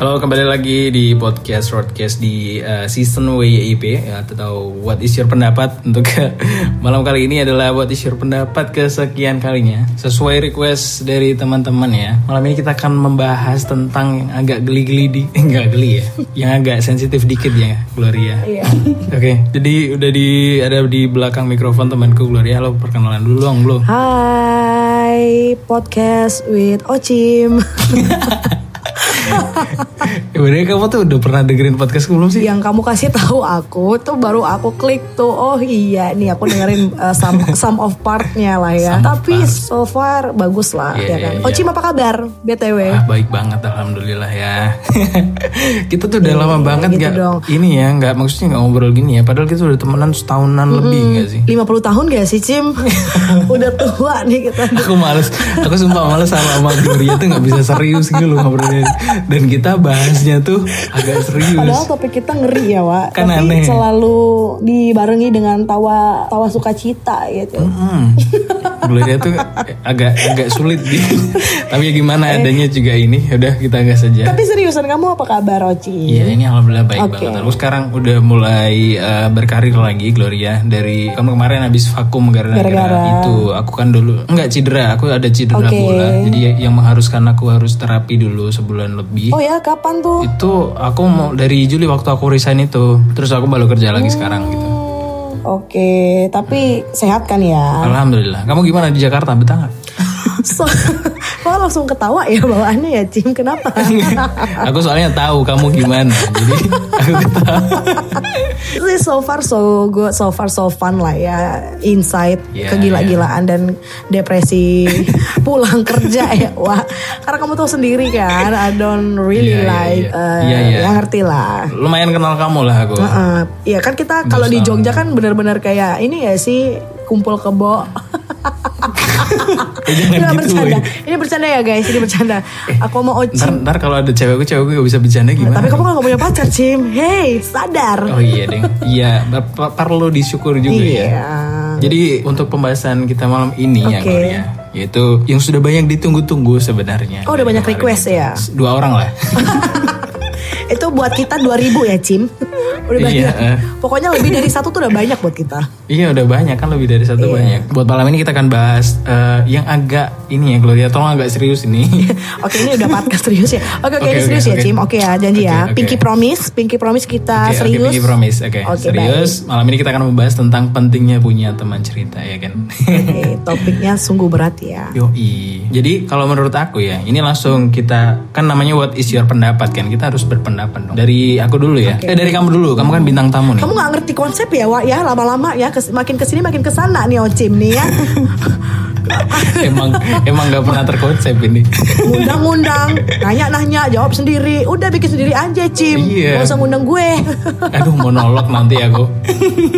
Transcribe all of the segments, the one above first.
Halo kembali lagi di podcast broadcast di uh, season WYIP ya, atau What is your pendapat? Untuk malam kali ini adalah What is your pendapat kesekian kalinya. Sesuai request dari teman-teman ya. Malam ini kita akan membahas tentang yang agak geli-geli di enggak geli ya. Yang agak sensitif dikit ya Gloria. Iya. Oke jadi udah di ada di belakang mikrofon temanku Gloria. Halo perkenalan dulu dong belum Hai, podcast with Ochim. 哈哈哈。Sebenarnya kamu tuh udah pernah dengerin podcastku belum sih? Yang kamu kasih tahu aku tuh baru aku klik tuh. Oh iya, nih aku dengerin uh, some some of partnya lah ya. Some Tapi part. so far bagus lah Iya, ya kan. iya, Ochim apa kabar? BTW. Ah, baik banget alhamdulillah ya. kita tuh udah lama banget gitu nggak dong. ini ya nggak maksudnya nggak ngobrol gini ya. Padahal kita udah temenan setahunan lebih nggak sih? 50 tahun gak sih Cim? Udah tua nih kita. Aku males, aku sumpah males sama sama Gloria tuh nggak bisa serius gitu loh ngobrolnya. Dan kita bahasnya tuh agak serius. Padahal topik kita ngeri ya Wak Kan Tapi aneh. selalu dibarengi dengan tawa tawa sukacita gitu Hmm. Gloria tuh agak agak sulit gitu. Tapi ya gimana adanya juga ini. Udah kita gas saja. Tapi seriusan kamu apa kabar Oci? Iya ini alhamdulillah baik Oke. banget. Aku sekarang udah mulai eh, berkarir lagi Gloria dari kamu kemarin habis vakum gara-gara itu. Aku kan dulu enggak cedera, aku ada cedera Oke. bola. Jadi yang mengharuskan aku harus terapi dulu sebulan lebih. Oh ya kapan tuh? Itu aku mau dari Juli waktu aku resign itu. Terus aku baru kerja lagi sekarang gitu. Hmm, Oke, tapi sehat kan ya? Alhamdulillah. Kamu gimana di Jakarta? Betah nggak? So, kok langsung ketawa ya bawaannya ya Cim? Kenapa? aku soalnya tahu kamu gimana. Jadi aku ketawa. So far so good, so far so fun lah ya. Insight, Iya, kegila-gilaan dan depresi pulang kerja ya. Wah, karena kamu tahu sendiri kan, I don't really Iya, iya, like, iya. eh, Iya, iya. ya ngerti lah. Lumayan kenal kamu lah aku. Heeh. Iya kan kita kalau di Jogja kan benar-benar kayak ini ya sih kumpul kebo. Eh, jangan Nggak, gitu. bercanda. woy. Ini bercanda ya guys, ini bercanda. Aku mau Ntar, Ocim. ntar kalau ada cewekku, cewekku gak bisa bercanda gimana? Tapi kamu kan gak punya pacar, Cim. Hey, sadar. Oh iya deh. Iya, per- perlu disyukur juga ya. Iya. Jadi untuk pembahasan kita malam ini ya Oke. Gloria, yaitu yang sudah banyak ditunggu-tunggu sebenarnya. Oh, udah banyak request ya? Dua orang lah. Itu buat kita 2000 ya, Cim. Udah banyak. Iya. Pokoknya lebih dari satu tuh udah banyak buat kita. iya udah banyak kan lebih dari satu Iya. banyak. Buat malam ini kita akan bahas eh, yang agak ini ya Gloria, tolong agak serius ini. Oke, ini udah podcast serius ya. Oke, oke, Oke, ini serius ya, oke. Cim. Oke ya, janji ya. Oke, oke. Pinky promise, Pinky promise kita oke, serius. Pinky promise. Oke, Oke, serius. Malam ini kita akan membahas tentang pentingnya punya teman cerita ya kan. Oke, topiknya sungguh berat ya. Yoi. Jadi kalau menurut aku ya, ini langsung kita kan namanya what is your pendapat kan? Kita harus berpendapat dong. Dari aku dulu ya. Eh dari kamu dulu. Kamu kan bintang tamu nih. Kamu gak ngerti konsep ya, Wak ya lama-lama ya kes- makin ke sini makin ke sana nih Ocim nih ya. emang emang nggak pernah terkonsep ini. Ngundang-ngundang, nanya-nanya, jawab sendiri. Udah bikin sendiri aja, Cim. Iya. Gak usah ngundang gue. Aduh monolog nanti aku.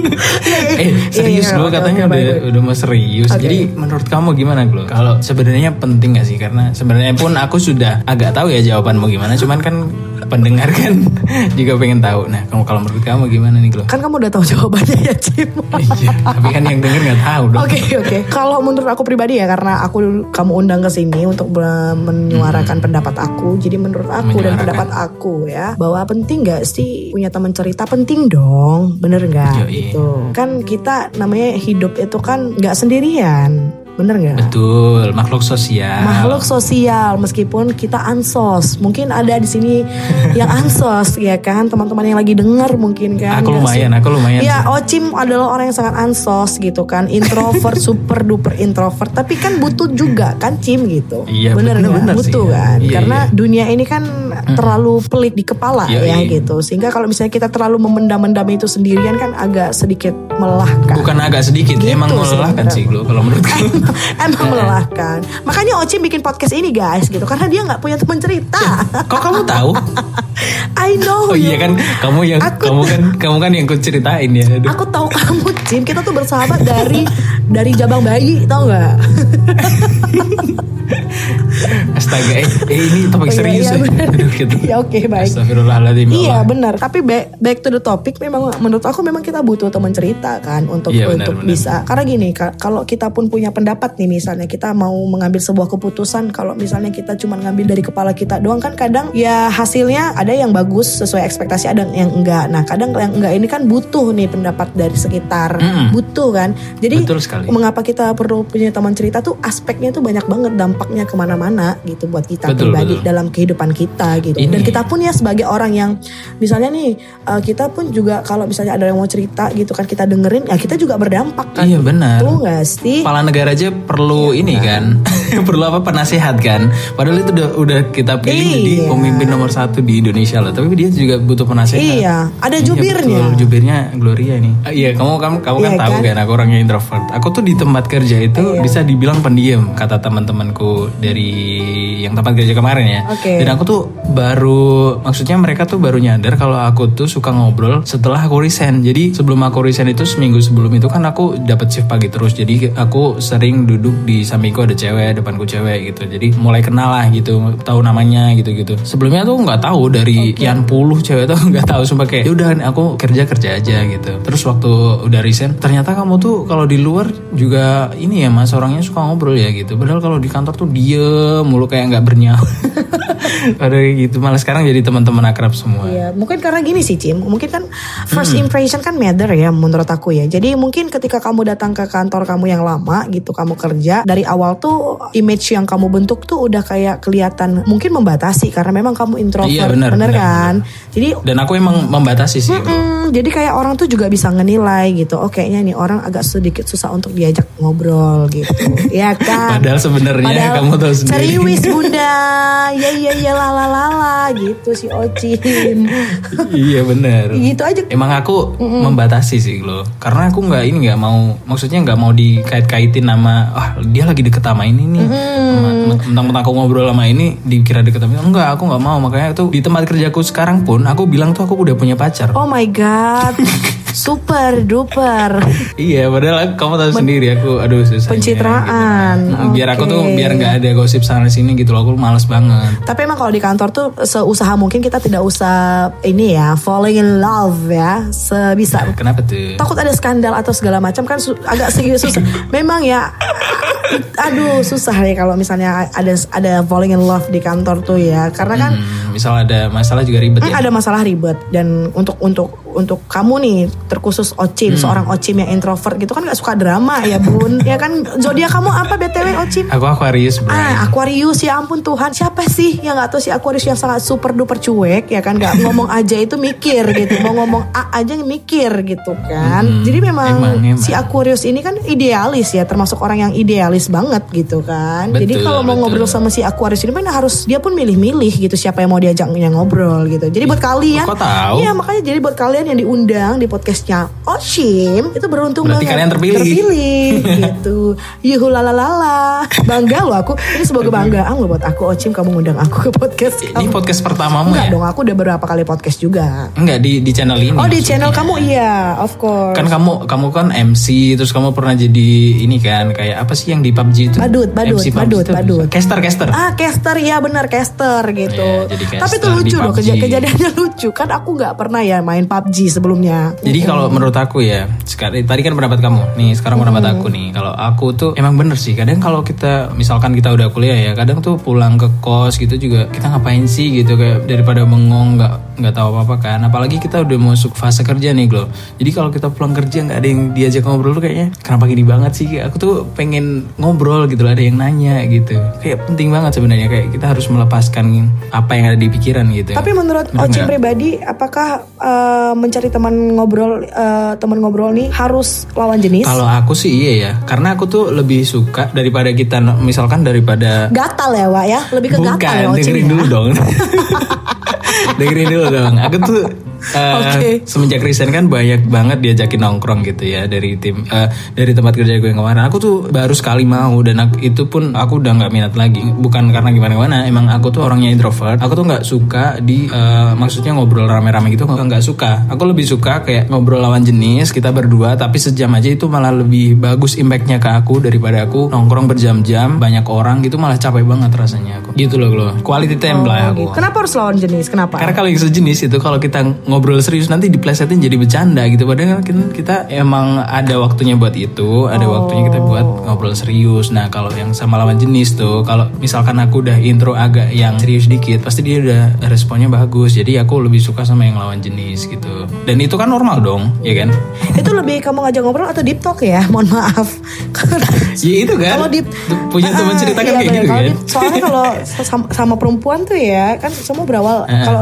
eh serius Iya, oke, katanya udah baik, udah mau serius. Oke. Jadi menurut kamu gimana Glo? Kalau sebenarnya penting gak sih? Karena sebenarnya pun aku sudah agak tahu ya jawabanmu gimana. Cuman kan pendengar kan juga pengen tahu. Nah kamu kalau menurut kamu gimana nih Glo? Kan kamu udah tahu jawabannya ya, Cim. iya. Tapi kan yang denger nggak tahu dong. Oke oke. Kalau menurut aku pribadi ya karena aku kamu undang ke sini untuk menyuarakan pendapat aku. Jadi menurut aku dan pendapat aku ya bahwa penting nggak sih punya teman cerita penting dong, bener nggak? Gitu. Kan kita namanya hidup itu kan nggak sendirian. Bener nggak? Betul, makhluk sosial. Makhluk sosial meskipun kita ansos, mungkin ada di sini yang ansos ya kan, teman-teman yang lagi denger mungkin kan. Aku lumayan, sih? aku lumayan. Ya, Ocim adalah orang yang sangat ansos gitu kan, introvert, super duper introvert, tapi kan butuh juga kan Cim gitu. Iya, bener bener-bener nggak? sih. Butuh kan, Iya, karena iya. dunia ini kan terlalu pelik di kepala Iya, ya iya. gitu, sehingga kalau misalnya kita terlalu memendam-mendam itu sendirian kan agak sedikit melelahkan. Bukan agak sedikit, Gitu emang sih, melelahkan bener. sih Glo kalau menurutku. Emang melelahkan. Makanya Ocim bikin podcast ini guys gitu karena dia nggak punya teman cerita. Kok kamu tahu? I know. Oh iya kan, kamu yang Aku- kamu kan kamu kan yang ku ceritain ya. Aduh. Aku tahu kamu Cim, kita tuh bersahabat dari dari jabang bayi, tau nggak? Astaga, eh, eh, ini topik Oh, iya, serius iya, ya. bener. Aduh, gitu. Ya, oke, baik. Astagfirullahaladzim. ya Iya benar. Tapi back, back to the topic, memang menurut aku memang kita butuh teman cerita kan untuk Iya, benar, untuk benar. bisa. Karena gini, ka- kalau kita pun punya pendapat nih misalnya kita mau mengambil sebuah keputusan, kalau misalnya kita cuma ngambil dari kepala kita doang kan kadang ya hasilnya ada yang bagus sesuai ekspektasi, ada yang enggak. Nah kadang yang enggak ini kan butuh nih pendapat dari sekitar, Mm-mm. butuh kan. Jadi Betul sekali. mengapa kita perlu punya teman cerita tuh aspeknya tuh banyak banget dampaknya ke mana-mana gitu buat kita Betul, pribadi betul. dalam kehidupan kita gitu. Ini- Dan kita pun ya sebagai orang yang misalnya nih uh, kita pun juga kalau misalnya ada yang mau cerita gitu kan kita dengerin ya kita juga berdampak kan. Iya benar. Tuh gak sih? Kepala negara aja perlu ini kan, perlu apa penasehat kan. Padahal itu udah udah kita pilih jadi Iya. pemimpin nomor satu di Indonesia loh. Tapi dia juga butuh penasehat. Iya, ada Iya, jubirnya. betul. jubirnya Gloria nih. Ah, iya, kamu kamu kamu kan Iya tahu kan? kan? aku orangnya introvert. Aku tuh di tempat kerja itu Iya. bisa dibilang pendiam kata teman-temanku dari yang tempat kerja kemarin ya. Oke. Dan aku tuh baru maksudnya mereka tuh baru nyadar kalau aku tuh suka ngobrol setelah aku resign. Jadi sebelum aku resign itu seminggu sebelum itu kan aku dapat shift pagi terus. Jadi aku sering duduk di sampingku ada cewek, depanku cewek gitu. Jadi mulai kenal lah gitu, tahu namanya gitu-gitu. Sebelumnya tuh nggak tahu dari kian puluh cewek tuh nggak tahu sumpah kayak ya udah aku kerja kerja aja gitu. Terus waktu udah resign ternyata kamu tuh kalau di luar juga ini ya mas orangnya suka ngobrol ya gitu. Padahal kalau di kantor tuh diem mulu kayak nggak bernyawa. Ada gitu. Malah sekarang jadi teman-teman akrab semua. Iya, mungkin karena gini sih Cim, mungkin kan first impression kan matter ya menurut aku ya. Jadi mungkin ketika kamu datang ke kantor kamu yang lama gitu, kamu kerja dari awal tuh image yang kamu bentuk tuh udah kayak kelihatan mungkin membatasi karena memang kamu introvert, Iya, benar, benar, kan? Jadi Dan aku emang membatasi sih. Hmm, jadi kayak orang tuh juga bisa ngenilai gitu. Oh kayaknya nih orang agak sedikit susah untuk diajak ngobrol gitu. ya kan? Padahal sebenarnya kamu tahu sendiri. Serius bunda. Ya ya ya lala lala gitu si Ocim. iya bener. gitu aja. Emang aku membatasi sih lo, karena aku nggak ini nggak mau, maksudnya nggak mau dikait-kaitin sama, ah dia lagi deket sama ini nih, Sama- mentang-mentang aku ngobrol sama ini dikira deket sama ini, enggak aku nggak mau, makanya itu di tempat kerjaku sekarang pun aku bilang tuh aku udah punya pacar. Oh my god. Super duper. Iya, padahal kamu tahu sendiri aku, aduh susah. Pencitraan, Biar aku tuh biar nggak ada gosip sana sini gitu loh, aku males banget. Tapi emang kalau di kantor tuh seusaha mungkin kita tidak usah ini ya falling in love ya sebisa Kenapa tuh? takut ada skandal atau segala macam kan agak sedikit susah. Memang ya, aduh susah nih kalau misalnya ada ada falling in love di kantor tuh ya, karena kan Hmm, misal ada masalah juga ribet Hmm, ya. ada masalah ribet dan untuk untuk untuk kamu nih terkhusus Hmm. Ocim seorang Ocim yang introvert gitu kan nggak suka drama ya bun. Ya kan zodiak kamu apa btw Ocim? Aku Aquarius, bro. Ah, Aquarius ya ampun Tuhan. Siapa sih yang nggak tahu si Aquarius yang sangat super duper cuek ya kan? Nggak ngomong aja itu mikir gitu. Mau ngomong A aja mikir gitu kan. Hmm, jadi memang, emang, emang. si Aquarius ini kan idealis ya termasuk orang yang idealis banget gitu kan. Jadi Betul, kalau mau betul. ngobrol sama si Aquarius ini kan harus dia pun milih-milih gitu siapa yang mau diajaknya ngobrol gitu. Jadi buat kalian iya makanya jadi buat kalian yang diundang di podcastnya Oshim itu beruntung Berarti banget kalian terpilih. terpilih gitu yuhu lalalala bangga loh aku ini sebagai kebanggaan loh buat aku Ocim kamu ngundang aku ke podcast Ini kamu podcast pertamamu enggak ya? dong aku udah beberapa kali podcast juga Enggak di di channel ini. oh di maksudnya. channel kamu iya of course Kan kamu kamu kan MC terus kamu pernah jadi ini kan kayak apa sih yang di PUBG itu? Badut, badut, MC PUBG badut, apa? badut. Caster caster. ah caster ya benar caster gitu Iya, jadi podcaster Tapi itu lucu loh PUBG. keja- kejadiannya lucu kan aku nggak pernah ya main PUBG sebelumnya. Jadi kalau menurut aku ya, sekarang tadi kan pendapat kamu, nih sekarang pendapat aku nih. Kalau aku tuh emang bener sih. Kadang kalau kita, misalkan kita udah kuliah ya, kadang tuh pulang ke kos gitu juga kita ngapain sih gitu kayak daripada bengong nggak nggak tahu apa apa kan. Apalagi kita udah masuk fase kerja nih Glo. Jadi kalau kita pulang kerja nggak ada yang diajak ngobrol tuh kayaknya kenapa gini banget sih? Aku tuh pengen ngobrol gitu, ada yang nanya gitu. Kayak penting banget sebenarnya kayak kita harus melepaskan apa yang ada di pikiran gitu. Tapi menurut nggak? pribadi, apakah eh, mencari teman ngobrol eh, teman ngobrol nih harus lawan jenis? Kalau aku sih iya ya, karena aku tuh lebih suka daripada kita misalkan daripada Gatal ya, Wak ya? Lebih ke gatal ya, bukan dengerin ya? dulu dong. dengerin dulu dong. Aku tuh eh, Oke. semenjak resign kan banyak banget diajakin nongkrong gitu ya dari tim eh, dari tempat kerja gue yang kemarin. Aku tuh baru sekali mau dan aku- itu pun aku udah nggak minat lagi. Bukan karena gimana gimana. Emang aku tuh orangnya introvert. Aku tuh nggak suka di eh, maksudnya ngobrol rame-rame gitu nggak suka. Aku lebih suka kayak ngobrol lawan jenis kita berdua tapi sejam aja itu malah lebih bagus impactnya ke aku daripada aku nongkrong berjam-jam banyak orang gitu malah capek banget rasanya aku. Gitu loh lo. Quality time lah Oh, aku. gitu. Kenapa harus lawan jenis? Kenapa? Karena kalau yang sejenis itu kalau kita ngobrol serius nanti diplesetin jadi bercanda gitu. Padahal kan kita emang ada waktunya buat itu, ada waktunya kita buat ngobrol serius. Nah kalau yang sama lawan jenis tuh, kalau misalkan aku udah intro agak yang serius dikit, pasti dia udah responnya bagus. Jadi aku lebih suka sama yang lawan jenis gitu. Dan itu kan normal dong, ya kan? itu lebih kamu ngajak ngobrol atau deep talk ya? Mohon maaf. Ya itu kan. Kalau di punya teman Ah, cerita kan iya kayak bener. gitu Kalau kan. di- soalnya kalau sama, sama perempuan tuh ya kan semua berawal Ah. kalau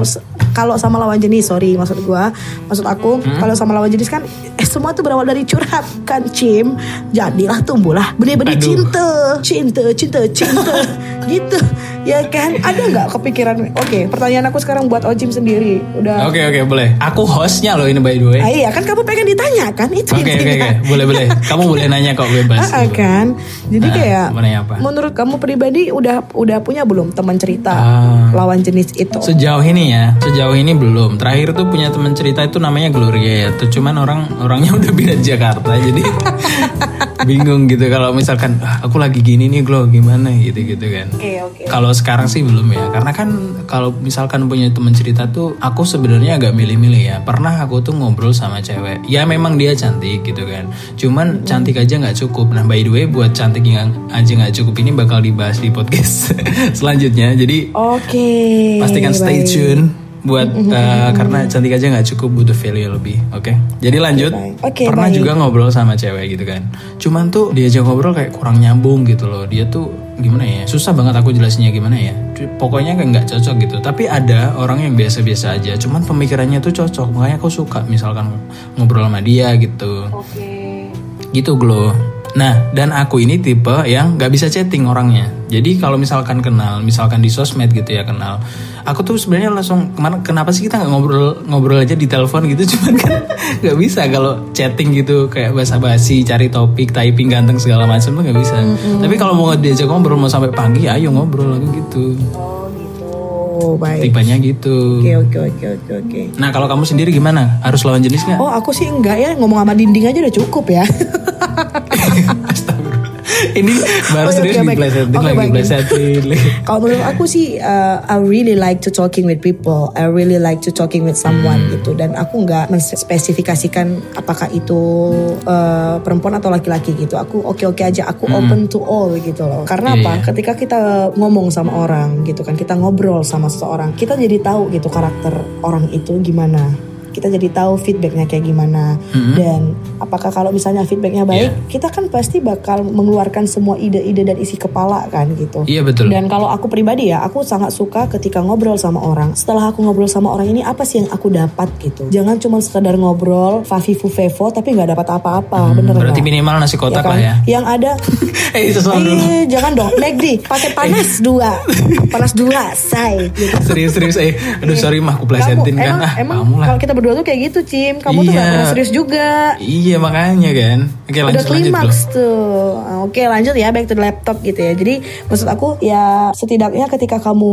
kalau sama lawan jenis sorry maksud gua maksud aku Hmm? kalau sama lawan jenis kan eh, semua tuh berawal dari curhat kan Cim jadilah tumbuhlah benih-benih Aduh. cinta cinta cinta cinta gitu ya kan ada nggak kepikiran oke pertanyaan aku sekarang buat Ojim sendiri udah Oke oke boleh. Aku hostnya loh ini by the way. Ah, iya kan kamu pengen ditanya kan itu Oke oke intinya. oke boleh boleh. Kamu boleh nanya kok bebas. Ah, ah, kan jadi Ah, kayak apa? menurut kamu pribadi udah udah punya belum teman cerita Ah. lawan jenis itu Sejauh ini ya, sejauh ini belum. Terakhir tuh punya teman cerita itu namanya Gloria ya. Tuh cuman orang orangnya udah pindah Jakarta jadi bingung gitu kalau misalkan "Ah, aku lagi gini nih Glo gimana gitu gitu kan. oke oke Kalau sekarang sih belum ya, karena kan kalau misalkan punya teman cerita tuh, aku sebenarnya agak milih-milih ya. Pernah aku tuh ngobrol sama cewek, ya memang dia cantik gitu kan. Cuman cantik aja nggak cukup. Nah by the way, buat cantik yang aja nggak cukup ini bakal dibahas di podcast selanjutnya. Jadi oke pastikan stay baik. tune buat uh, karena cantik aja nggak cukup butuh value lebih oke jadi lanjut baik. Oke, pernah baik. juga ngobrol sama cewek gitu kan cuman tuh diajak ngobrol kayak kurang nyambung gitu loh dia tuh gimana ya? Susah banget aku jelasinnya gimana ya. Pokoknya kayak nggak cocok gitu. Tapi ada orang yang biasa-biasa aja. Cuman pemikirannya tuh cocok. Makanya aku suka misalkan ngobrol sama dia gitu. Oke. Gitu glow Nah, dan aku ini tipe yang nggak bisa chatting orangnya. Jadi kalau misalkan kenal, misalkan di sosmed gitu ya kenal, aku tuh sebenarnya langsung ke mana? Kenapa sih kita nggak ngobrol ngobrol aja di telepon gitu? Cuman kan nggak bisa kalau chatting gitu kayak basa-basi, cari topik, typing ganteng segala macam tuh nggak bisa. Tapi kalau mau diajak ngobrol mau sampai pagi, ayo ngobrol aku gitu. oh gitu oh baik Tipenya gitu. oke oke oke oke oke Nah kalau kamu sendiri gimana? Harus lawan jenis nggak? oh aku sih enggak ya ngomong sama dinding aja udah cukup ya. Ini baru Oke, serius oke, baik. diplesetin Oke, lagi. Kalau menurut aku sih, uh, I really like to talking with people. I really like to talking with someone Hmm. gitu. Dan aku nggak menspesifikasikan apakah itu uh, perempuan atau laki-laki gitu. Aku oke-oke aja. Aku open to all gitu loh. Karena Hmm. Iya, apa? iya. Ketika kita ngomong sama orang gitu kan, kita ngobrol sama seseorang, kita jadi tahu gitu karakter orang itu gimana. Kita jadi tahu feedbacknya kayak gimana dan apakah kalau misalnya feedbacknya baik, Iya. kita kan pasti bakal mengeluarkan semua ide-ide dan isi kepala kan gitu. Iya betul. Dan kalau aku pribadi ya, aku sangat suka ketika ngobrol sama orang. Setelah aku ngobrol sama orang ini, apa sih yang aku dapat gitu? Jangan cuma sekadar ngobrol, fafifu fevo, tapi nggak dapat apa-apa, bener Hmm, Berarti nggak? minimal nasi kotak kan? lah ya. Yang ada, Eh eh jangan dong, McD, pakai panas dua, panas dua, say. Gitu. Serius-serius eh. Aduh sorry mah aku plesetin kan. emang, Ah, emang kalau kita berdua ngobrol tuh kayak gitu Cim kamu tuh Iya. gak pernah serius juga Iya makanya kan. Oke udah lanjut lanjut bro. klimaks tuh oke lanjut ya back to the laptop gitu ya jadi maksud aku ya setidaknya ketika kamu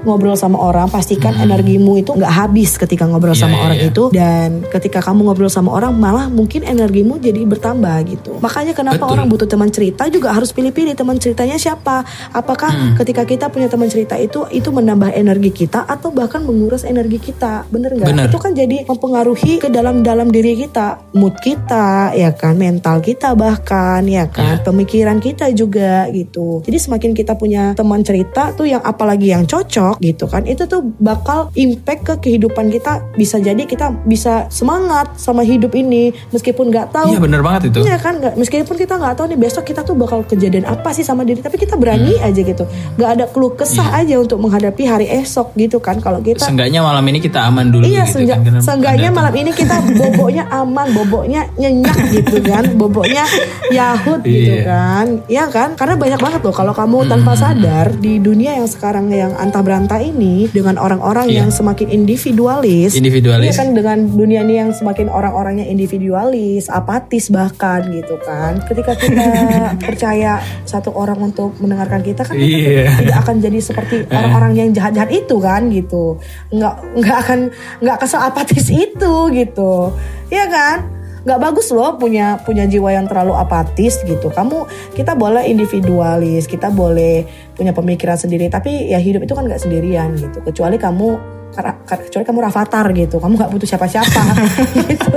ngobrol sama orang pastikan energimu itu nggak habis ketika ngobrol Hmm. Iya, sama iya, orang iya. itu dan ketika kamu ngobrol sama orang malah mungkin energimu jadi bertambah gitu makanya kenapa Betul. orang butuh teman cerita juga harus pilih-pilih teman ceritanya siapa apakah Hmm. ketika kita punya teman cerita itu itu menambah energi kita atau bahkan menguras energi kita bener nggak Bener. itu kan jadi mempengaruhi ke dalam dalam diri kita mood kita ya kan mental kita bahkan ya kan Iya. pemikiran kita juga gitu jadi semakin kita punya teman cerita tuh yang apalagi yang cocok gitu kan itu tuh bakal impact ke kehidupan kita bisa jadi kita bisa semangat sama hidup ini meskipun nggak tahu Iya bener banget itu. Iya kan nggak meskipun kita nggak tahu nih besok kita tuh bakal kejadian apa sih sama diri tapi kita berani Hmm. aja gitu nggak ada keluh kesah Iya. aja untuk menghadapi hari esok gitu kan kalau kita Seenggaknya malam ini kita aman dulu Iya, gitu kan. Seenggaknya malam ini kita boboknya aman, boboknya nyenyak gitu kan, boboknya yahut gitu Iya. kan, ya kan? Karena banyak banget loh kalau kamu tanpa sadar di dunia yang sekarang yang antah berantah ini dengan orang-orang Iya. yang semakin individualis, Individualis. Iya kan dengan dunia ini yang semakin orang-orangnya individualis, apatis bahkan gitu kan. Ketika kita percaya satu orang untuk mendengarkan kita kan kita Iya. tidak akan jadi seperti orang-orang yang jahat-jahat itu kan gitu nggak nggak akan nggak akan seapatis itu gitu. Ya kan? Nggak bagus loh punya punya jiwa yang terlalu apatis gitu. Kamu kita boleh individualis kita boleh punya pemikiran sendiri tapi ya hidup itu kan nggak sendirian gitu. Kecuali kamu kecuali kamu rafatar gitu. Kamu nggak butuh siapa-siapa gitu.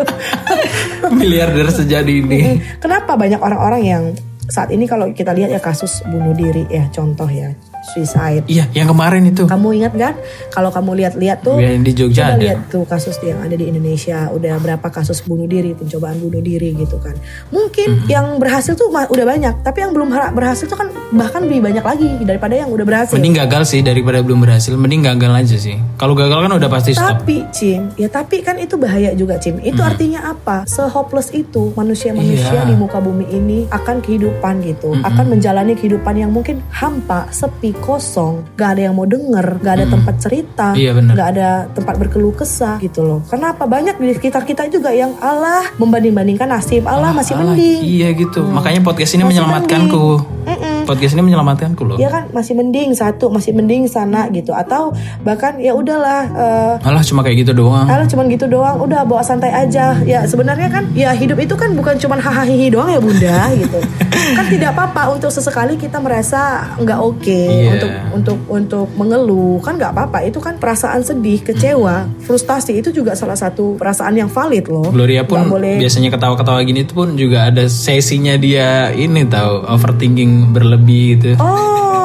Miliarder sejadi ini. Kenapa banyak orang-orang yang saat ini kalau kita lihat ya kasus bunuh diri ya contoh ya suicide. Iya, yang kemarin itu. Kamu ingat kan kalau kamu lihat-lihat tuh Yang di Jogja ada. lihat tuh kasus yang ada di Indonesia udah berapa kasus bunuh diri pencobaan bunuh diri gitu kan. Mungkin Mhm. yang berhasil tuh udah banyak tapi yang belum berhasil tuh kan bahkan lebih banyak lagi daripada yang udah berhasil. Mending gagal sih daripada belum berhasil. Mending gagal aja sih. Kalau gagal kan udah pasti stop. Tapi Cim, ya tapi kan itu bahaya juga Cim. Itu artinya apa? Se-hopeless itu manusia-manusia Hmm. Iya. di muka bumi ini akan kehidupan gitu, akan menjalani kehidupan yang mungkin hampa, sepi, kosong, gak ada yang mau denger, gak ada tempat cerita, Iya, bener. gak ada tempat berkeluh kesah gitu loh. Kenapa banyak di sekitar kita juga yang Allah membanding-bandingkan nasib, Allah masih Alah, mending. Iya gitu. Makanya podcast ini Masih menyelamatkanku. Mm-mm. Podcast ini menyelamatkanku loh. Ya kan masih mending satu, masih mending sana gitu atau bahkan ya udahlah eh, Alah cuma kayak gitu doang. Alah cuman gitu doang, udah bawa santai aja. Ya sebenarnya kan ya hidup itu kan bukan cuman hahaha doang ya bunda gitu. kan tidak apa-apa untuk sesekali kita merasa nggak oke Iya. untuk untuk untuk mengeluh kan nggak apa-apa. Itu kan perasaan sedih, kecewa, frustasi itu juga salah satu perasaan yang valid loh. Gloria pun boleh. biasanya ketawa-ketawa gini tuh pun juga ada sesinya dia ini tahu overthinking berlebih gitu. Oh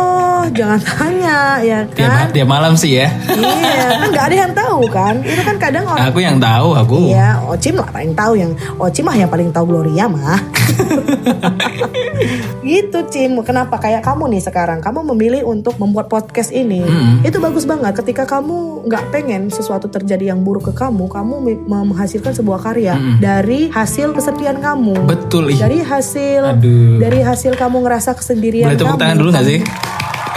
jangan tanya ya Tiap, kan? tiap malam sih ya. iya kan nggak ada yang tahu kan. Itu kan kadang orang Aku yang tahu aku. Iya, Ocim lah paling tahu yang Ocim mah yang paling tahu Gloria mah. gitu Cim, kenapa kayak kamu nih sekarang kamu memilih untuk membuat podcast ini Mm-mm. itu bagus banget ketika kamu nggak pengen sesuatu terjadi yang buruk ke kamu kamu menghasilkan sebuah karya Mm-mm. dari hasil kesepian kamu Betul dari hasil Aduh. dari hasil kamu ngerasa kesendirian Boleh tepuk tangan dulu gak kamu- sih?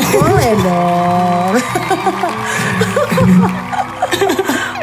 Boleh dong.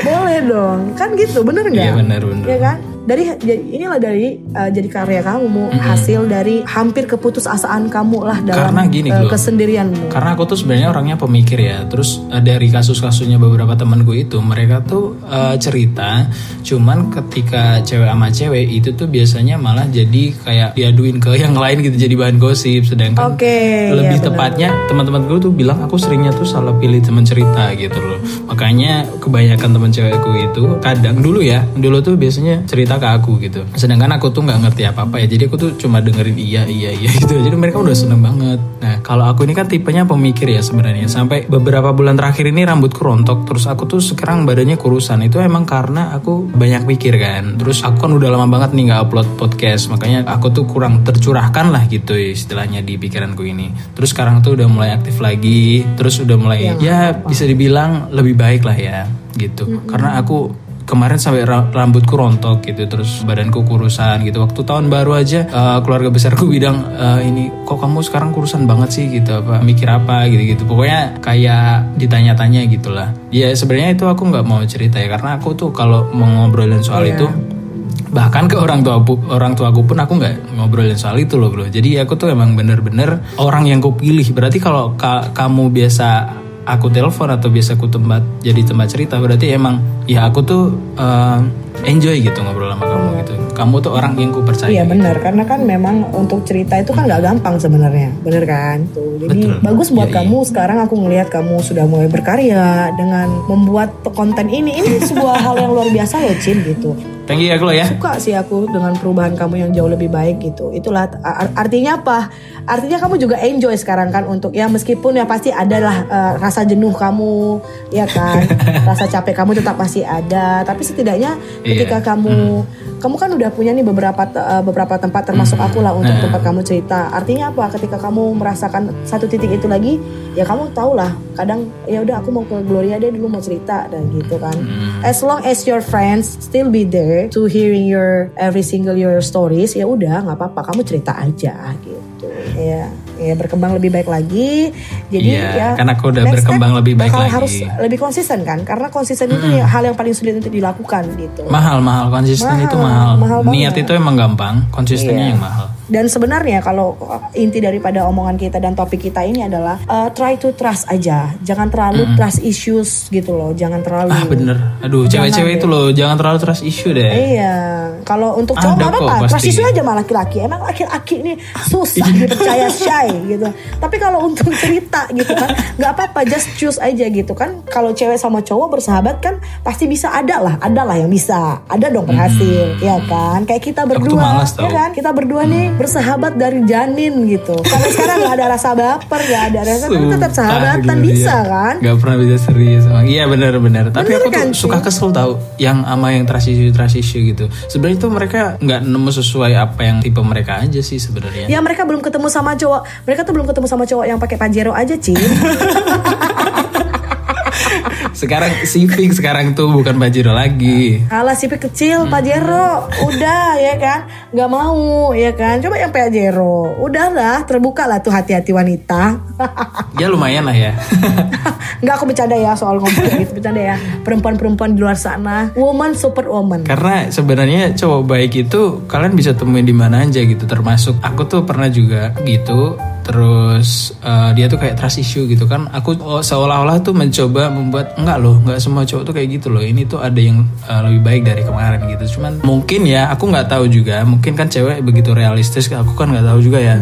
Boleh dong. Kan gitu bener nggak? Iya benar benar. ya kan dari inilah dari uh, jadi karya kamu hasil dari hampir keputusasaan kamu lah dalam Karena gini, uh, kesendirianmu Karena aku tuh sebenarnya orangnya pemikir ya. Terus eh, dari kasus-kasusnya beberapa temanku itu, mereka tuh eh, cerita, cuman ketika cewek sama cewek itu tuh biasanya malah jadi kayak diaduin ke yang lain gitu, jadi bahan gosip. Sedangkan oke lebih ya tepatnya teman-teman gue tuh bilang aku seringnya tuh salah pilih teman cerita gitu loh. Makanya kebanyakan teman cewekku itu kadang dulu ya, dulu tuh biasanya cerita ke aku gitu. Sedangkan aku tuh nggak ngerti apa-apa ya. Jadi aku tuh cuma dengerin iya iya iya gitu. Jadi mereka udah seneng banget. Nah, kalau aku ini kan tipenya pemikir ya sebenarnya. Sampai beberapa bulan terakhir ini rambutku rontok terus aku tuh sekarang badannya kurusan. Itu emang karena aku banyak mikir kan. Terus aku kan udah lama banget nih nggak upload podcast. Makanya aku tuh kurang tercurahkan lah gitu istilahnya di pikiranku ini. Terus sekarang tuh udah mulai aktif lagi. Terus udah mulai ya bisa dibilang lebih baik lah ya gitu. Karena aku kemarin sampai ra- rambutku rontok gitu terus badanku kurusan gitu. Waktu tahun baru aja eh, keluarga besarku bilang "Eh, ini kok kamu sekarang kurusan banget sih? gitu apa mikir apa? gitu gitu pokoknya kayak ditanya-tanya gitulah. Ya sebenarnya itu aku nggak mau cerita ya karena aku tuh kalau mau ngobrolin soal itu bahkan ke orang tua orang tuaku pun aku nggak ngobrolin soal itu loh bro. Jadi aku tuh emang bener-bener orang yang ku pilih. Berarti kalau ka- kamu biasa aku telepon atau biasa aku tempat jadi tempat cerita berarti emang ya aku tuh eh, enjoy gitu ngobrol sama kamu gitu kamu tuh orang yang ku percaya Iya benar karena kan memang untuk cerita itu kan nggak gampang sebenarnya, bener kan? Tuh, jadi Betul. bagus buat Iya, kamu. Sekarang aku ngelihat kamu sudah mulai berkarya dengan membuat konten ini. Ini sebuah hal yang luar biasa loh, Cin gitu. Thank you ya Klo ya Suka sih aku dengan perubahan kamu yang jauh lebih baik gitu. Itulah ar- artinya apa? Artinya kamu juga enjoy sekarang kan untuk ya meskipun ya pasti adalah eh, rasa jenuh kamu, ya kan? rasa capek kamu tetap masih ada. Tapi setidaknya Iya. ketika kamu kamu kan udah punya nih beberapa eh, beberapa tempat termasuk aku lah untuk Nah. tempat kamu cerita. Artinya apa? Ketika kamu merasakan satu titik itu lagi, ya kamu tau lah. Kadang ya udah aku mau ke Gloria deh dulu mau cerita dan gitu kan. As long as your friends still be there to hearing your every single your stories, ya udah nggak apa-apa. Kamu cerita aja gitu. Ya, ya berkembang lebih baik lagi. Jadi Iya, ya. karena aku udah berkembang lebih baik lagi. harus lebih konsisten kan? Karena konsisten itu ya hal yang paling sulit untuk dilakukan gitu. mahal mahal konsisten Mahal, itu mahal, mahal niat itu emang gampang konsistennya Iya. yang mahal Dan sebenarnya kalau uh, inti daripada omongan kita dan topik kita ini adalah uh, try to trust aja, jangan terlalu trust issues gitu loh, jangan terlalu. ah bener aduh cewek-cewek itu loh jangan terlalu trust issue deh Iya, kalau untuk cowok Ada nggak kok trust issue aja malah laki-laki. Emang laki-laki ini susah dipercaya shy gitu. Tapi kalau untuk cerita gitu kan, nggak apa-apa, just choose aja gitu kan. Kalau cewek sama cowok bersahabat kan pasti bisa ada lah, ada lah yang bisa, ada dong berhasil, ya kan? Kayak kita Hmm. berdua, ya kan? Kita berdua nih bersahabat dari janin gitu. Sampai sekarang nggak ada rasa baper, nggak ada rasa, tapi tetap sahabatan gitu bisa ya. kan? Gak pernah bisa serius emang. Iya benar-benar. Tapi Bener aku tuh kan, suka kesel tau yang sama yang trust issue trust issue gitu. Sebenarnya tuh mereka nggak nemu sesuai apa yang tipe mereka aja sih sebenarnya. Ya mereka belum ketemu sama cowok, mereka tuh belum ketemu sama cowok yang pakai pajero aja, Cin. Sekarang Civic sekarang tuh bukan Bajiro lagi. Alah sipi kecil Pajero Udah ya kan? Gak mau ya kan? Coba yang Pajero Udahlah terbuka lah tuh hati-hati wanita. Ya lumayan lah ya. Nggak aku bercanda ya soal ngomong gitu. Bercanda ya. Perempuan-perempuan di luar sana. Woman super woman. Karena sebenarnya cowok baik itu kalian bisa temuin di mana aja gitu. Termasuk aku tuh pernah juga gitu. Terus eh, dia tuh kayak trust issue gitu kan. Aku oh, seolah-olah tuh mencoba membuat enggak loh, enggak semua cowok tuh kayak gitu loh. Ini tuh ada yang eh, lebih baik dari kemarin gitu. Cuman mungkin ya aku nggak tahu juga. Mungkin kan cewek begitu realistis. Aku kan nggak tahu juga ya.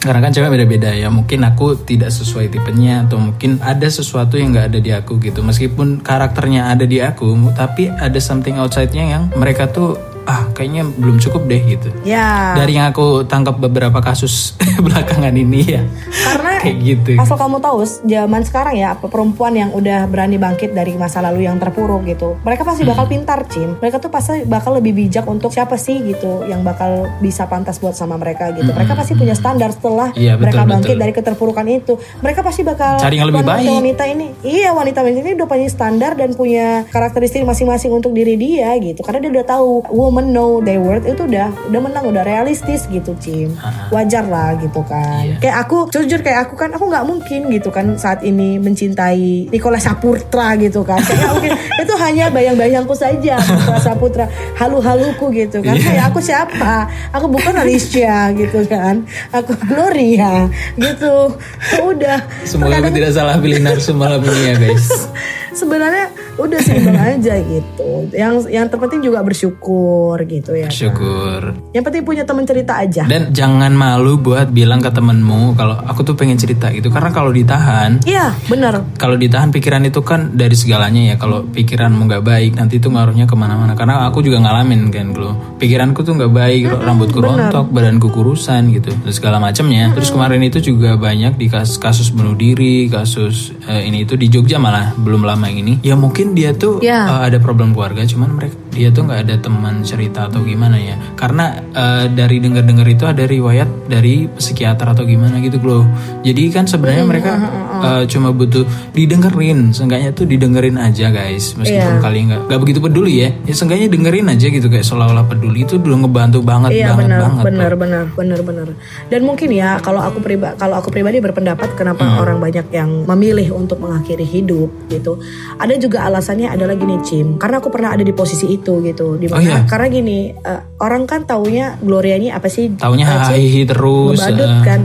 Karena kan cewek beda-beda ya Mungkin aku tidak sesuai tipenya Atau mungkin ada sesuatu yang gak ada di aku gitu Meskipun karakternya ada di aku Tapi ada something outside-nya yang Mereka tuh Ah kayaknya belum cukup deh gitu Ya Dari yang aku tangkap beberapa kasus Belakangan ini ya Karena Kayak gitu Asal kamu tahu, zaman sekarang ya perempuan yang udah berani bangkit dari masa lalu yang terpuruk gitu, mereka pasti bakal Hmm. pintar, Cim. Mereka tuh pasti bakal lebih bijak untuk siapa sih gitu yang bakal bisa pantas buat sama mereka gitu. Mereka pasti punya standar setelah Hmm. Iya, betul, mereka bangkit betul. dari keterpurukan itu. Mereka pasti bakal Cari yang lebih baik. wanita ini, iya wanita ini udah punya standar dan punya karakteristik masing-masing untuk diri dia gitu. Karena dia udah tahu woman know their worth itu udah udah menang, udah realistis gitu, Cim. Wajar lah gitu kan. Iya. Kayak aku jujur kayak aku kan aku nggak mungkin gitu kan saat ini mencintai Nicholas Saputra gitu kan. Kayak mungkin itu hanya bayang-bayangku saja Nicholas Saputra, halu-haluku gitu kan. Iya. Kayak aku siapa? Aku bukan Alicia gitu kan. Aku Gloria gitu. Udah. Semoga aku tidak salah pilih narsum malam ini ya guys sebenarnya udah simpel aja gitu. Yang yang terpenting juga bersyukur gitu ya. kan. Syukur Yang penting punya teman cerita aja. Dan jangan malu buat bilang ke temenmu Kalau aku tuh pengen cerita gitu Karena kalau ditahan Iya, bener. kalau ditahan pikiran itu kan dari segalanya ya kalau pikiranmu nggak baik nanti itu ngaruhnya ke mana-mana karena aku juga ngalamin kan lo pikiranku tuh nggak baik rambutku rontok badanku kurusan gitu dan segala macamnya terus kemarin itu juga banyak di kasus kasus bunuh diri kasus eh, ini itu di Jogja malah belum lama ini ya mungkin dia tuh Ya. eh, ada problem keluarga cuman mereka dia tuh nggak ada teman cerita atau gimana ya. Karena eh, dari dengar-dengar itu ada riwayat dari psikiater atau gimana gitu loh. Jadi kan sebenarnya Hmm, mereka eh, cuma butuh didengerin. Seenggaknya tuh didengerin aja guys. Meskipun Iya. kalian nggak nggak begitu peduli ya. Ya seenggaknya dengerin aja gitu kayak seolah-olah peduli itu udah ngebantu banget Iya banget benar, banget benar, benar, benar, benar. Dan mungkin ya kalau aku pribadi, kalau aku pribadi berpendapat kenapa Hmm. orang banyak yang memilih untuk mengakhiri hidup gitu. Ada juga alasannya adalah gini Cim, karena aku pernah ada di posisi itu gitu. Di Oh, mana iya? karena gini eh, orang kan taunya Gloria ini apa sih? Taunya hahihi terus Ngebadut eh, kan.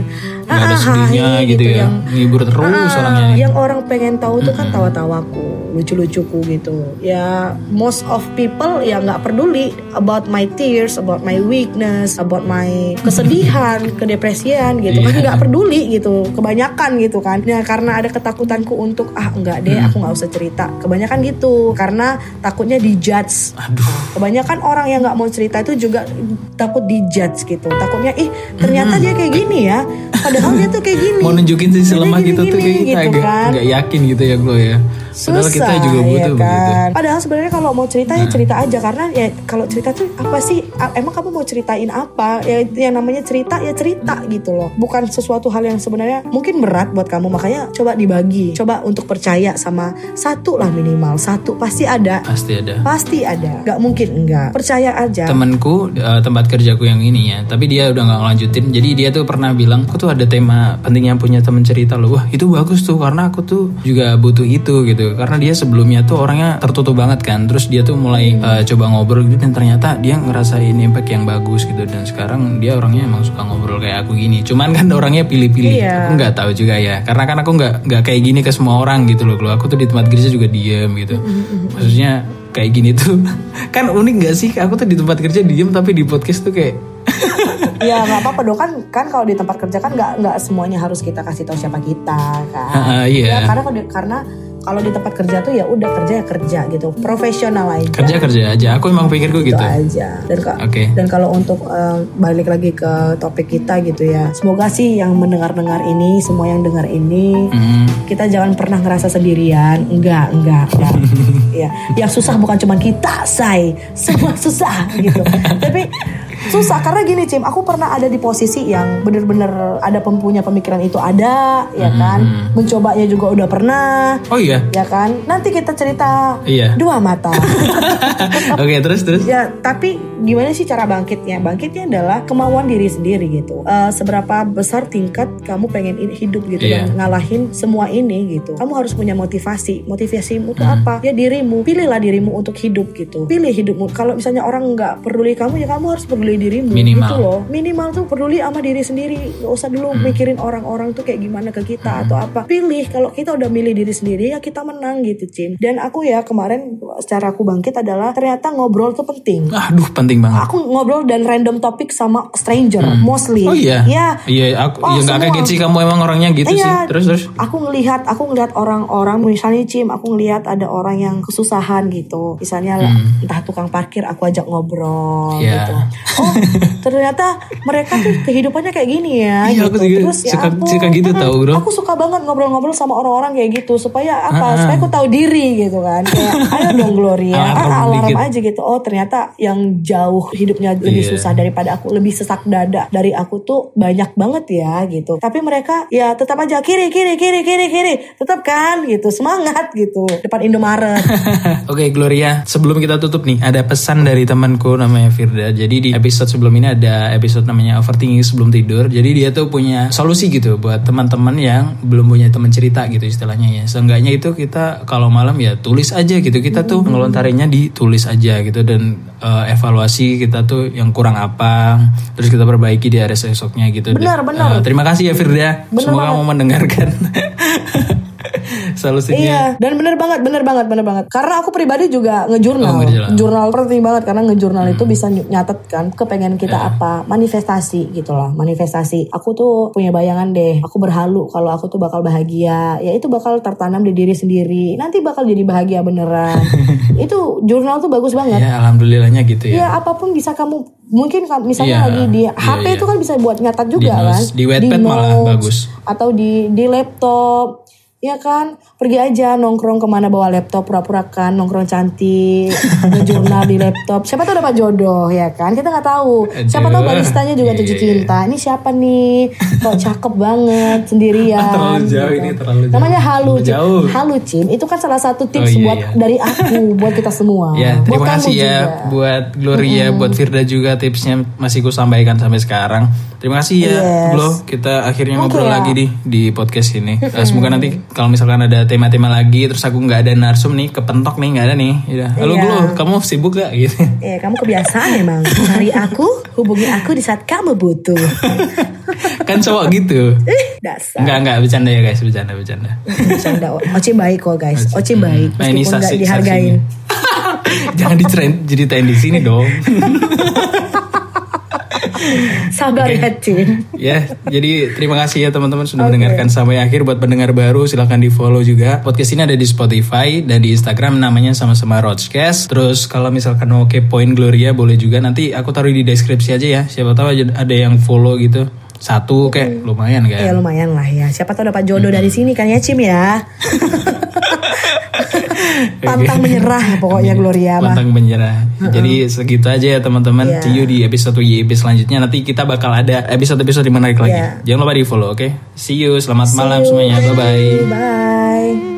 Nggak ada Ah, sedihnya hahihi gitu, ya yang ngibur terus Ah, orangnya Yang orang pengen tahu tuh kan tawa-tawaku, lucu-lucuku gitu. Ya most of people ya nggak peduli about my tears, about my weakness, about my kesedihan, kedepresian gitu kan Iya. nggak peduli gitu. Kebanyakan gitu kan. Ya karena ada ketakutanku untuk ah enggak deh, Hmm. aku nggak usah cerita. Kebanyakan gitu karena takutnya dijudge. aduh Kebanyakan orang yang nggak mau cerita itu juga takut dijudge gitu. Takutnya ih ternyata dia kayak gini ya. Padahal dia tuh kayak gini. mau nunjukin sisi Dia lemah gitu tuh kayak kita gitu agak kan. nggak yakin gitu ya Glo ya padahal kita juga butuh ya begitu kan? Padahal sebenarnya kalau mau cerita ya cerita aja karena ya kalau cerita tuh apa sih? Emang kamu mau ceritain apa? Ya yang namanya cerita ya cerita gitu loh. Bukan sesuatu hal yang sebenarnya mungkin berat buat kamu makanya coba dibagi. Coba untuk percaya sama satu lah minimal satu pasti ada. pasti ada Pasti ada. Gak mungkin enggak. Percaya aja. temanku eh, tempat kerjaku yang ini ya tapi dia udah nggak ngelanjutin jadi dia tuh pernah bilang aku tuh ada tema pentingnya punya teman cerita loh wah itu bagus tuh karena aku tuh juga butuh itu gitu karena dia sebelumnya tuh orangnya tertutup banget kan. Terus dia tuh mulai eh, coba ngobrol gitu dan ternyata dia ngerasain impact yang bagus gitu. Dan sekarang dia orangnya emang suka ngobrol kayak aku gini. Cuman kan orangnya pilih-pilih. Iya. aku nggak tahu juga ya. Karena kan aku nggak nggak kayak gini ke semua orang gitu loh. Kalau aku tuh di tempat kerja juga diem gitu. Maksudnya kayak gini tuh kan unik gak sih? Aku tuh di tempat kerja diem tapi di podcast tuh kayak ya nggak apa-apa dong. Kan kan kalau di tempat kerja kan nggak nggak semuanya harus kita kasih tahu siapa kita kan? Ah, iya. Ya, karena kalau di- karena kalau di tempat kerja tuh ya udah kerja ya kerja gitu. Profesional aja. Kerja kerja aja. Aku emang pikirku itu gitu. aja. Dan ka- Oke. dan kalau untuk eh, balik lagi ke topik kita gitu ya. Semoga sih yang mendengar-dengar ini semua yang dengar ini Hmm, kita jangan pernah ngerasa sendirian. Enggak enggak enggak. Ya yang susah bukan cuma kita say. Semua susah gitu. tapi susah karena gini Cim aku pernah ada di posisi yang bener-bener ada pempunya pemikiran itu ada ya kan mencobanya juga udah pernah oh iya ya kan nanti kita cerita Iya. dua mata oke terus terus Ya, tapi gimana sih cara bangkitnya? Bangkitnya adalah kemauan diri sendiri gitu. Eh, seberapa besar tingkat kamu pengen hidup gitu Iya. dan ngalahin semua ini gitu. Kamu harus punya motivasi. Motivasimu itu Hmm. apa? Ya dirimu. Pilihlah dirimu untuk hidup gitu. Pilih hidupmu. Kalau misalnya orang nggak peduli kamu ya kamu harus peduli dirimu Minimal. gitu loh. Minimal tuh peduli sama diri sendiri. Gak usah dulu Hmm. mikirin orang-orang tuh kayak gimana ke kita atau apa. Pilih kalau kita udah milih diri sendiri ya kita menang gitu, Cim. Dan aku ya kemarin secara aku bangkit adalah ternyata ngobrol tuh penting. aduh penting banget Aku ngobrol dan random topik sama stranger mostly. oh iya Ya. iya aku Oh, ya nggak kaget sih kamu emang orangnya gitu sih Iya. terus terus Aku ngelihat, aku ngelihat orang-orang misalnya Cim, aku ngelihat ada orang yang kesusahan gitu. Misalnya lah, entah tukang parkir aku ajak ngobrol Hmm. Iya. gitu. Oh, ternyata mereka tuh kehidupannya kayak gini ya Iya, gitu. aku juga Terus ya suka- aku, suka gitu mm, tau, bro. Aku suka banget ngobrol-ngobrol sama orang-orang kayak gitu supaya Ah, apa? Supaya aku tahu diri gitu kan. Kayak ayo dong Gloria, Alarm ah, alarm dikit. aja gitu. Oh, ternyata yang jauh hidupnya lebih Iya. susah daripada aku, lebih sesak dada dari aku tuh banyak banget ya gitu. Tapi mereka ya tetap aja kiri kiri kiri kiri kiri, tetap kan gitu, semangat gitu depan Indomaret. Oke Gloria, sebelum kita tutup nih, ada pesan dari temanku namanya Firda. Jadi di episode sebelum ini ada episode namanya overthinking sebelum tidur. Jadi dia tuh punya solusi gitu buat teman-teman yang belum punya teman cerita gitu istilahnya ya. Seenggaknya itu kita kalau malam ya tulis aja gitu. Kita tuh ngelontarinya ditulis aja gitu dan eh, evaluasi kita tuh yang kurang apa, terus kita perbaiki di hari esoknya gitu. Benar, Dan, benar. eh, terima kasih ya Firda. Benar Semoga banget. kamu mendengarkan solusinya. Iya, dan bener banget, bener banget, bener banget. Karena aku pribadi juga ngejurnal. Oh, ngejurnal. Jurnal penting banget karena ngejurnal itu bisa ny- nyatet kan kepengen kita Iya. apa, manifestasi gitu loh, manifestasi. Aku tuh punya bayangan deh, aku berhalu kalau aku tuh bakal bahagia. Ya itu bakal tertanam di diri sendiri. Nanti bakal jadi bahagia beneran. itu jurnal tuh bagus banget. Ya alhamdulillahnya gitu ya. Ya apa pun bisa kamu mungkin misalnya Iya, lagi di iya, HP iya. itu kan bisa buat nyatat juga Di kan. di Wattpad malah bagus. Atau di di laptop. Ya kan, pergi aja nongkrong ke mana bawa laptop pura-pura kan nongkrong cantik, jurnal di laptop. Siapa tahu dapat jodoh ya kan? Kita nggak tahu. Siapa tahu baristanya juga Iya, tujuh iya, iya. cinta. Ini siapa nih? Kok cakep banget sendirian. Terlalu jauh gitu. ini, terlalu jauh. Namanya halu, Cim. Jauh. Halu Cim. Itu kan salah satu tips Oh, iya, buat iya. dari aku buat kita semua. Ya, buat terima kamu kasih ya juga. buat Gloria, buat Firda juga tipsnya masih ku sampaikan sampai sekarang. Terima kasih ya, Yes. Glo. Kita akhirnya Oke ngobrol ya. lagi di di podcast ini. Eh, semoga nanti kalau misalkan ada tema-tema lagi, terus aku nggak ada narsum nih, kepentok nih, nggak ada nih. Ya. Halo Iya. Glo, kamu sibuk gak? Gitu. Eh, kamu kebiasaan emang cari aku, hubungi aku di saat kamu butuh. kan cowok gitu. Dasar. Enggak enggak bercanda ya guys, bercanda bercanda. Bercanda. Oci baik kok guys. Oci baik ini meskipun nggak dihargain. Jangan diceritain ceritain di sini dong. Sabar ya Cin. ya, jadi terima kasih ya teman-teman sudah mendengarkan sampai akhir. Buat pendengar baru silahkan di follow juga. Podcast ini ada di Spotify dan di Instagram namanya sama-sama Roachcast. Terus kalau misalkan mau kepoin Gloria boleh juga nanti aku taruh di deskripsi aja ya. Siapa tahu ada yang follow gitu. Satu kayak lumayan Ya kan. lumayan lah ya. Siapa tahu dapat jodoh dari sini kan ya Cim ya. Pantang menyerah ya pokoknya Gloria mah. Pantang menyerah. Jadi segitu aja ya teman-teman. Iya. See you di episode YIB selanjutnya. Nanti kita bakal ada episode-episode menarik lagi. Iya. Jangan lupa di follow, oke? See you. Selamat malam semuanya. Bye bye. Bye.